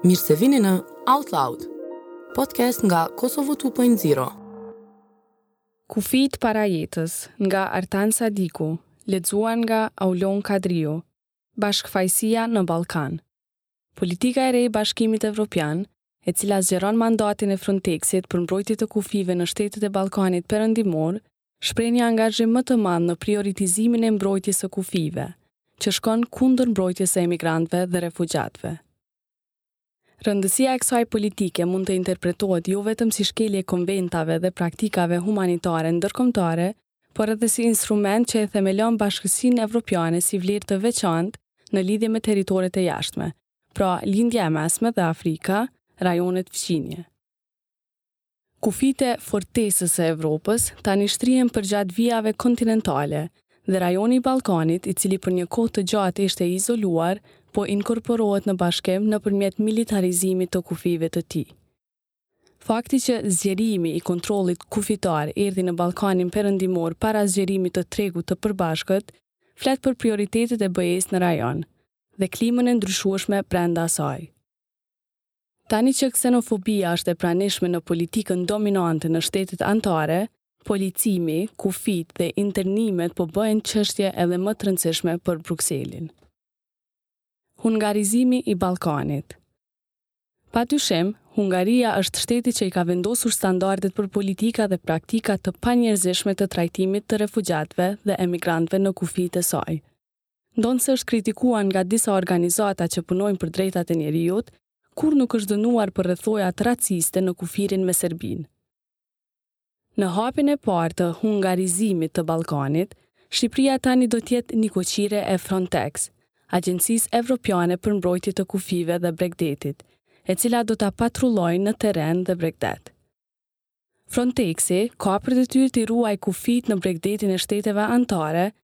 Mirë se vini në Out Loud, podcast nga Kosovo 2.0. Kufijtë para jetës nga Artan Sadiku, lexuar nga Aulon Kadriu. Bashkëfajësia në Ballkan. Politika e re e Bashkimit Evropian, e cila zgjeron mandatin e Frontexit për mbrojtje të kufijve në shtetet e Ballkanit Perëndimor, Shpreh një angazhim më të madh në prioritizimin e mbrojtjes së kufijve, që shkon kundër mbrojtjes së emigrantëve dhe refugjatëve. Rëndësia e kësaj politike mund të interpretohet jo vetëm si shkelje e konventave dhe praktikave humanitare ndërkombëtare, por edhe si instrument që e themelon bashkësinë evropiane si vlerë të veçantë në lidhje me territoret e jashtme, pra Lindja e Mesme dhe Afrika, rajonet fqinje. Kufijtë e fortesës së Evropës tani shtrihen përgjatë vijave kontinentale, dhe rajoni i Ballkanit, i cili për një kohë të gjatë ishte i izoluar, po inkorporohet në bashkim nëpërmjet militarizimit të kufijve të tij. Fakti që zgjerimi i kontrollit kufitar erdhi në Ballkanin Perëndimor para zgjerimit të tregut të përbashkët, flet për prioritetet e BE-së në rajon, dhe klimën e ndryshueshme brenda saj. Tani që ksenofobia është e pranishme në politikën dominoante në shtetet anëtare, policimi, kufijtë dhe internimet po bëhen çështje edhe më të rëndësishme për Brukselin. Hungarizimi i Ballkanit Pa dyshim, Hungaria është shteti që i ka vendosur standardet për politika dhe praktika të panjerëzishme të trajtimit të refugjatëve dhe emigrantëve në kufijtë e saj. Ndonëse është kritikuar nga disa organizata që punojnë për drejtat e njeriut, kurrë nuk është dënuar për rrethojat raciste në kufirin me Serbinë. Në hapin e parë të hungarizimit të Ballkanit, Shqipëria tani do të jetë nikoqire e Frontex, Agjencisë Evropiane për Mbrojtje të Kufijve dhe Bregdetit, e cila do ta patrullojë në terren dhe bregdet. Frontex-i ka për detyrë t'i ruajë kufijtë në bregdetin e shteteve anëtare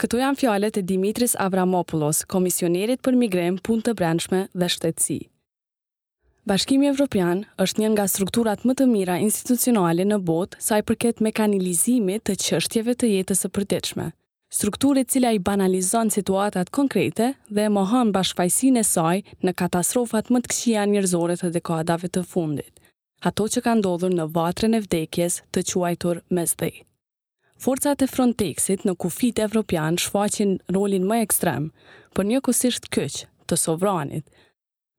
Këto janë fjalët e Dimitris Avramopoulos, komisionerit për migrim, punë të brendshme dhe shtetësi. Bashkimi Evropian është një nga strukturat më të mira institucionale në botë sa i përket mekanilizimit të çështjeve të jetës së përditshme, strukturë e cila i banalizon situatat konkrete dhe e mohon bashkëfajësinë e saj në katastrofat më të këqija njerëzore të dekadave të fundit, ato që kanë ndodhur në vatrën e vdekjes të quajtur Mesdhe. Forcat e Frontex-it në kufijtë evropianë shfaqin rolin më ekstrem, por njëkohësisht kyç, të sovranit.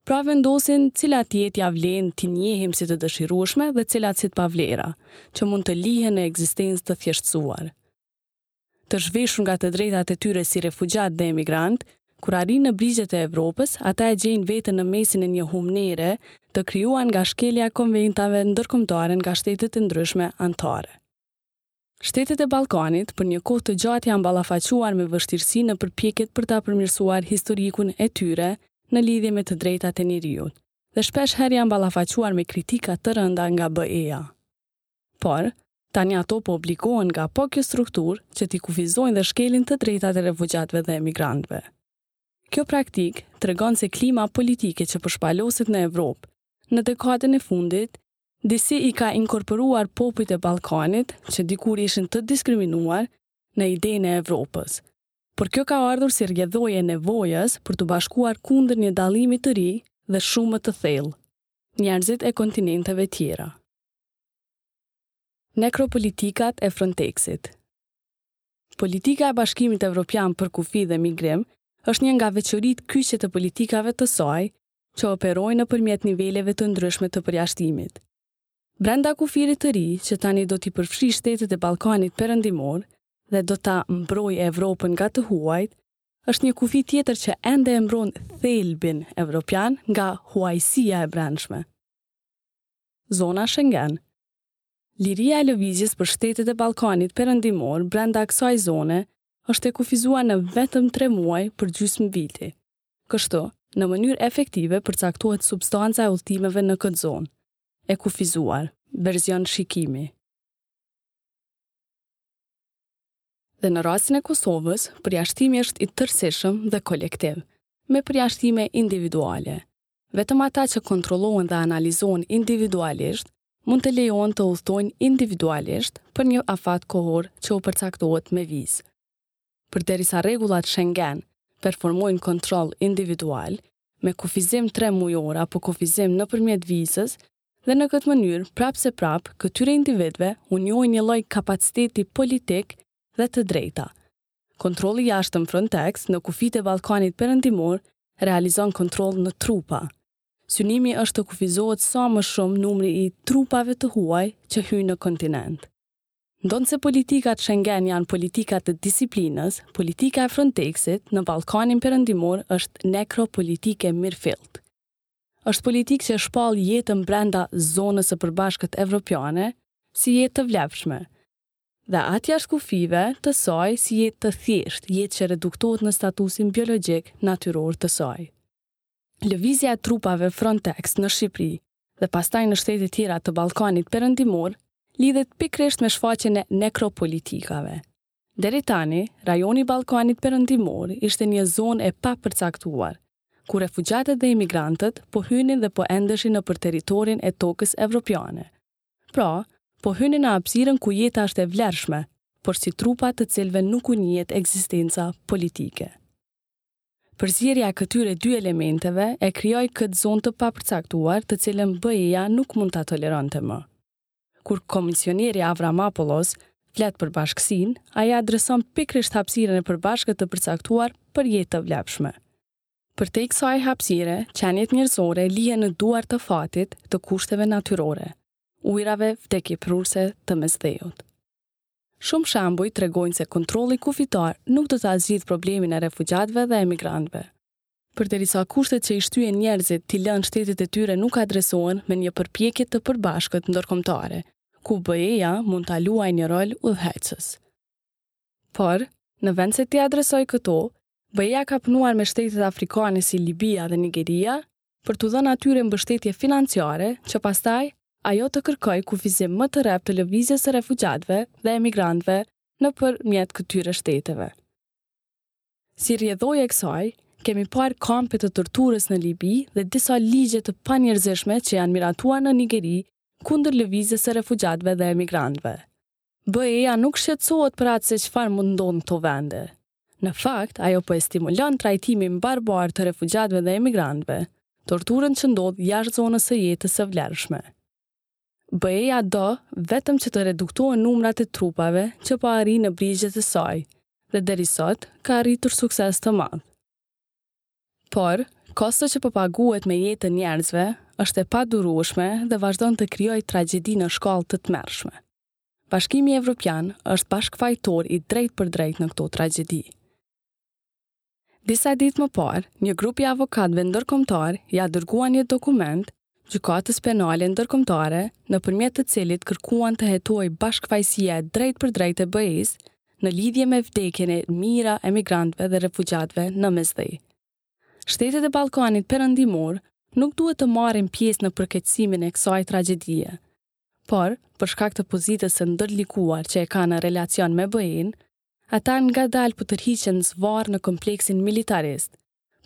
Pra vendosin cilat jetë ia vlen t'i njehim si të dëshirueshme dhe cilat si të pavlera, që mund të lihen në ekzistencë të thjeshtësuar. Të zhveshur nga të drejtat e tyre si refugjatë dhe emigrantë, kur arrijnë në brigjet e Evropës, ata e gjejnë veten në mesin e një humnere të krijuar nga shkelja e konventave ndërkombëtare nga shtetet e ndryshme anëtare. Shtetet e Ballkanit për një kohë të gjatë janë ballafaquar me vështirësi në përpjekjet për ta përmirësuar historikun e tyre në lidhje me të drejtat e njeriut dhe shpesh herë janë ballafaquar me kritika të rënda nga BE-ja. Por, tani ato po obligohen nga po kjo strukturë që t'i kufizojnë dhe shkelin të drejtat e refugjatëve dhe emigrantëve. Kjo praktikë tregon se klima politike që po shpaloset në Evropë në dekadën e fundit Disi i ka inkorporuar popujt e Ballkanit, që dikur ishin të diskriminuar, në idenë e Evropës. Por kjo ka ardhur si rrjedhojë e nevojës për t'u bashkuar kundër një dallimi të ri dhe shumë më të thellë, njerëzit e kontinenteve tjera. Nekropolitikat e Frontex-it Politika e Bashkimit Evropian për Kufi dhe Migrim është një nga veçoritë kyçe të politikave të saj që operojnë nëpërmjet niveleve të ndryshme të përjashtimit. Brenda kufirit të ri, që tani do t'i përfshijë shtetet e Ballkanit Perëndimor dhe do ta mbrojë Evropën nga të huajt, është një kufi tjetër që ende e mbron thelbin evropian nga huajësia e brendshme. Zona Schengen Liria e lëvizjes për shtetet e Ballkanit Perëndimor brenda kësaj zone është e kufizuar në vetëm 3 muaj për gjysmë viti. Kështu, në mënyrë efektive përcaktohet substanca e udhëtimeve në këtë zonë. E kufizuar, version shikimi. Dhe në rastin e Kosovës, përjashtimi është i tërësishëm dhe kolektiv, me përjashtime individuale. Vetëm ata që kontrollohen dhe analizohen individualisht mund të lejohen të udhëtojnë individualisht për një afat kohor që u përcaktohet me vizë. Përderisa rregullat Shengen performojnë kontroll individual, me kufizim tre mujor apo kufizim nëpërmjet vizës dhe në këtë mënyrë prapë se prapë këtyre individëve u njohin një lloj kapaciteti politik dhe të drejta. Kontrolli i jashtëm Frontex në kufijtë e Ballkanit Perëndimor realizon kontroll në trupa. Synimi është të kufizohet sa më shumë numri i trupave të huaj që hyjnë në kontinent. Ndonëse politikat Shengen janë politika të disiplinës, politika e Frontex-it në Ballkanin Perëndimor është nekropolitikë e mirëfilltë. Është politikë që shpall jetën brenda Zonës së Përbashkët Evropiane si jetë të vlefshme, dhe atë jashtë kufijve të saj si jetë të thjeshtë, jetë që reduktohet në statusin biologjik natyror të saj. Lëvizja e trupave Frontex në Shqipëri dhe pastaj në shtetet tjera të Ballkanit Perëndimor, lidhet pikërisht me shfaqjen e nekropolitikave. Deri tani, rajoni i Ballkanit Perëndimor ishte një zonë e papërcaktuar, ku refugjatët dhe emigrantët po hynin dhe po endeshin nëpër territorin e tokës evropiane. Pra, po hynin në hapësirën ku jeta është e vlefshme, por si trupa të cilëve nuk u njihet ekzistenca politike. Përzierja e këtyre dy elementeve e krijoi këtë zonë të papërcaktuar, të cilën BE-ja nuk mund ta toleronte më. Kur komisioneri Avramopoulos flet për bashkësinë, ai adreson pikërisht hapësirën e përbashkët të përcaktuar për jetë të vlefshme. Përtej kësaj hapësire, qeniet njerëzore lihen në duar të fatit të kushteve natyrore, ujërave vdekjeprurëse të Mesdheut. Shumë shembuj tregojnë se kontrolli kufitar nuk do ta zgjidhë problemin e refugjatëve dhe emigrantëve. Përderisa kushtet që i shtyjnë njerëzit t'i lënë shtetet e tyre nuk adresohen me një përpjekje të përbashkët ndërkombëtare, ku BE-ja mund ta luajë një rol udhëheqës. Por, në vend se t'i adresojë këto, BE-ja ka punuar me shtetet afrikane si Libia dhe Nigeria për t'u dhënë atyre mbështetje financiare që pastaj ajo të kërkojë kufizim më të rreptë të lëvizjes së refugjatëve dhe emigrantëve nëpërmjet këtyre shteteve. Si rrjedhojë e kësaj, kemi parë kampe të torturës në Libi dhe disa ligje të panjerëzishme që janë miratuar në Nigeri kundër lëvizjes së refugjatëve dhe emigrantëve. BE-ja nuk shqetësohet për atë se çfarë mund të ndodhë në këto vende. Në fakt, ajo po e stimulon trajtimin barbar të refugjatëve dhe emigrantëve, torturën që ndodh jashtë zonës së jetës së vlefshme. BE-ja do vetëm që të reduktohen numrat e trupave që po arrijnë në brigjet e saj dhe deri sot ka arritur sukses të madh. Por, kostoja që po paguhet me jetë të njerëzve është e padurueshme dhe vazhdon të krijojë tragjedi në shkallë të tmerrshme. Bashkimi Evropian është bashkëfajtor i drejtpërdrejtë në këto tragjedi. Disa ditë më parë, një grup i avokatëve ndërkombëtarë ia dërguan një dokument Gjykatës Penale Ndërkombëtare, nëpërmjet të cilit kërkuan të hetohej bashkëfajësia e drejtpërdrejtë e BE-së në lidhje me vdekjen e mijëra emigrantëve dhe refugjatëve në Mesdhe. Shtetet e Ballkanit Perëndimor nuk duhet të marrin pjesë në përkeqësimin e kësaj tragjedie. Por, për shkak të pozitës së ndërlikuar që e kanë në relacion me BE-në, ata ngadalë po tërhiqen zvarrë në kompleksin militarist,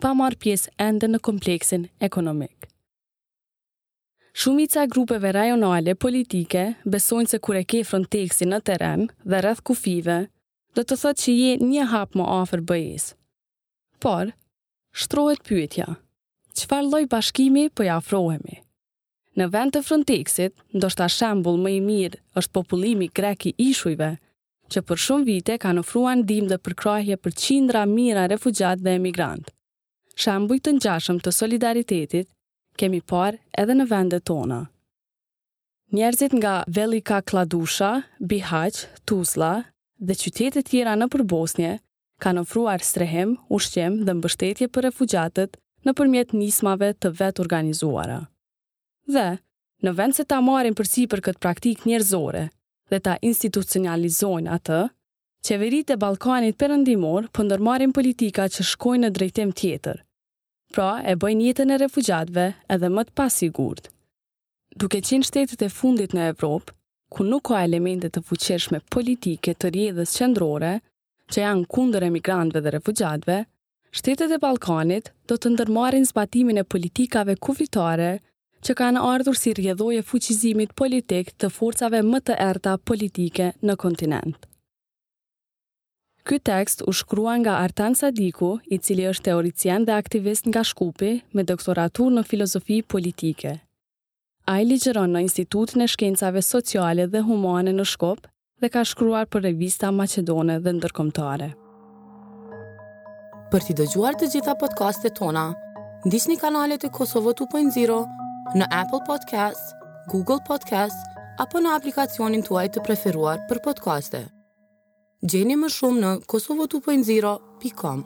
pa marrë pjesë ende në kompleksin ekonomik. Shumica e grupeve rajonale politike besojnë se kur e ke Frontex-in në terren dhe rreth kufijve, do të thotë që je një hap më afër BE-së. Por, shtrohet pyetja, çfarë lloj bashkimi po i afrohemi? Në vend të Frontex-it, ndoshta shembull më i mirë është popullimi grek i ishujve, që për shumë vite kanë ofruar ndihmë dhe përkrahje për qindra mijëra refugjatë dhe emigrantë. Shembuj të ngjashëm të solidaritetit kemi parë edhe në vendet tona. Njerëzit nga Velika Kladusha, Bihaq, Tuzla dhe qytete tjera nëpër Bosnje kanë ofruar strehim, ushqim dhe mbështetje për refugjatët nëpërmjet nismave të vetorganizuara. Dhe, Në vend se ta marrin përsipër këtë praktikë njerëzore dhe ta institucionalizojnë atë, qeveritë e Ballkanit Perëndimor po ndërmarrin politika që shkojnë në drejtim tjetër, pra e bëjnë jetën e refugjatëve edhe më të pasigurt. Duke qenë shtetet e fundit në Evropë, ku nuk ka elemente të fuqishme politike të rrjedhës qendrore, që janë kundër emigrantëve dhe refugjatëve, Shtetet e Ballkanit do të ndërmarrin zbatimin e politikave kufitare që kanë ardhur si rrjedhojë e fuqizimit politik të forcave më të errëta politike në kontinent. Ky tekst u shkrua nga Artan Sadiku, i cili është teoricien dhe aktivist nga Shkupi, me doktoraturë në filozofi politike. Ai ligjëron në Institutin e Shkencave Sociale dhe Humane në Shkup dhe ka shkruar për revista maqedone dhe ndërkombëtare. Për t'i dëgjuar të gjitha podcastet tona, ndiqni kanalet e Kosovo 2.0 në Apple Podcast, Google Podcast apo në aplikacionin tuaj të preferuar për podcaste. Gjeni më shumë në kosovo2.0.com.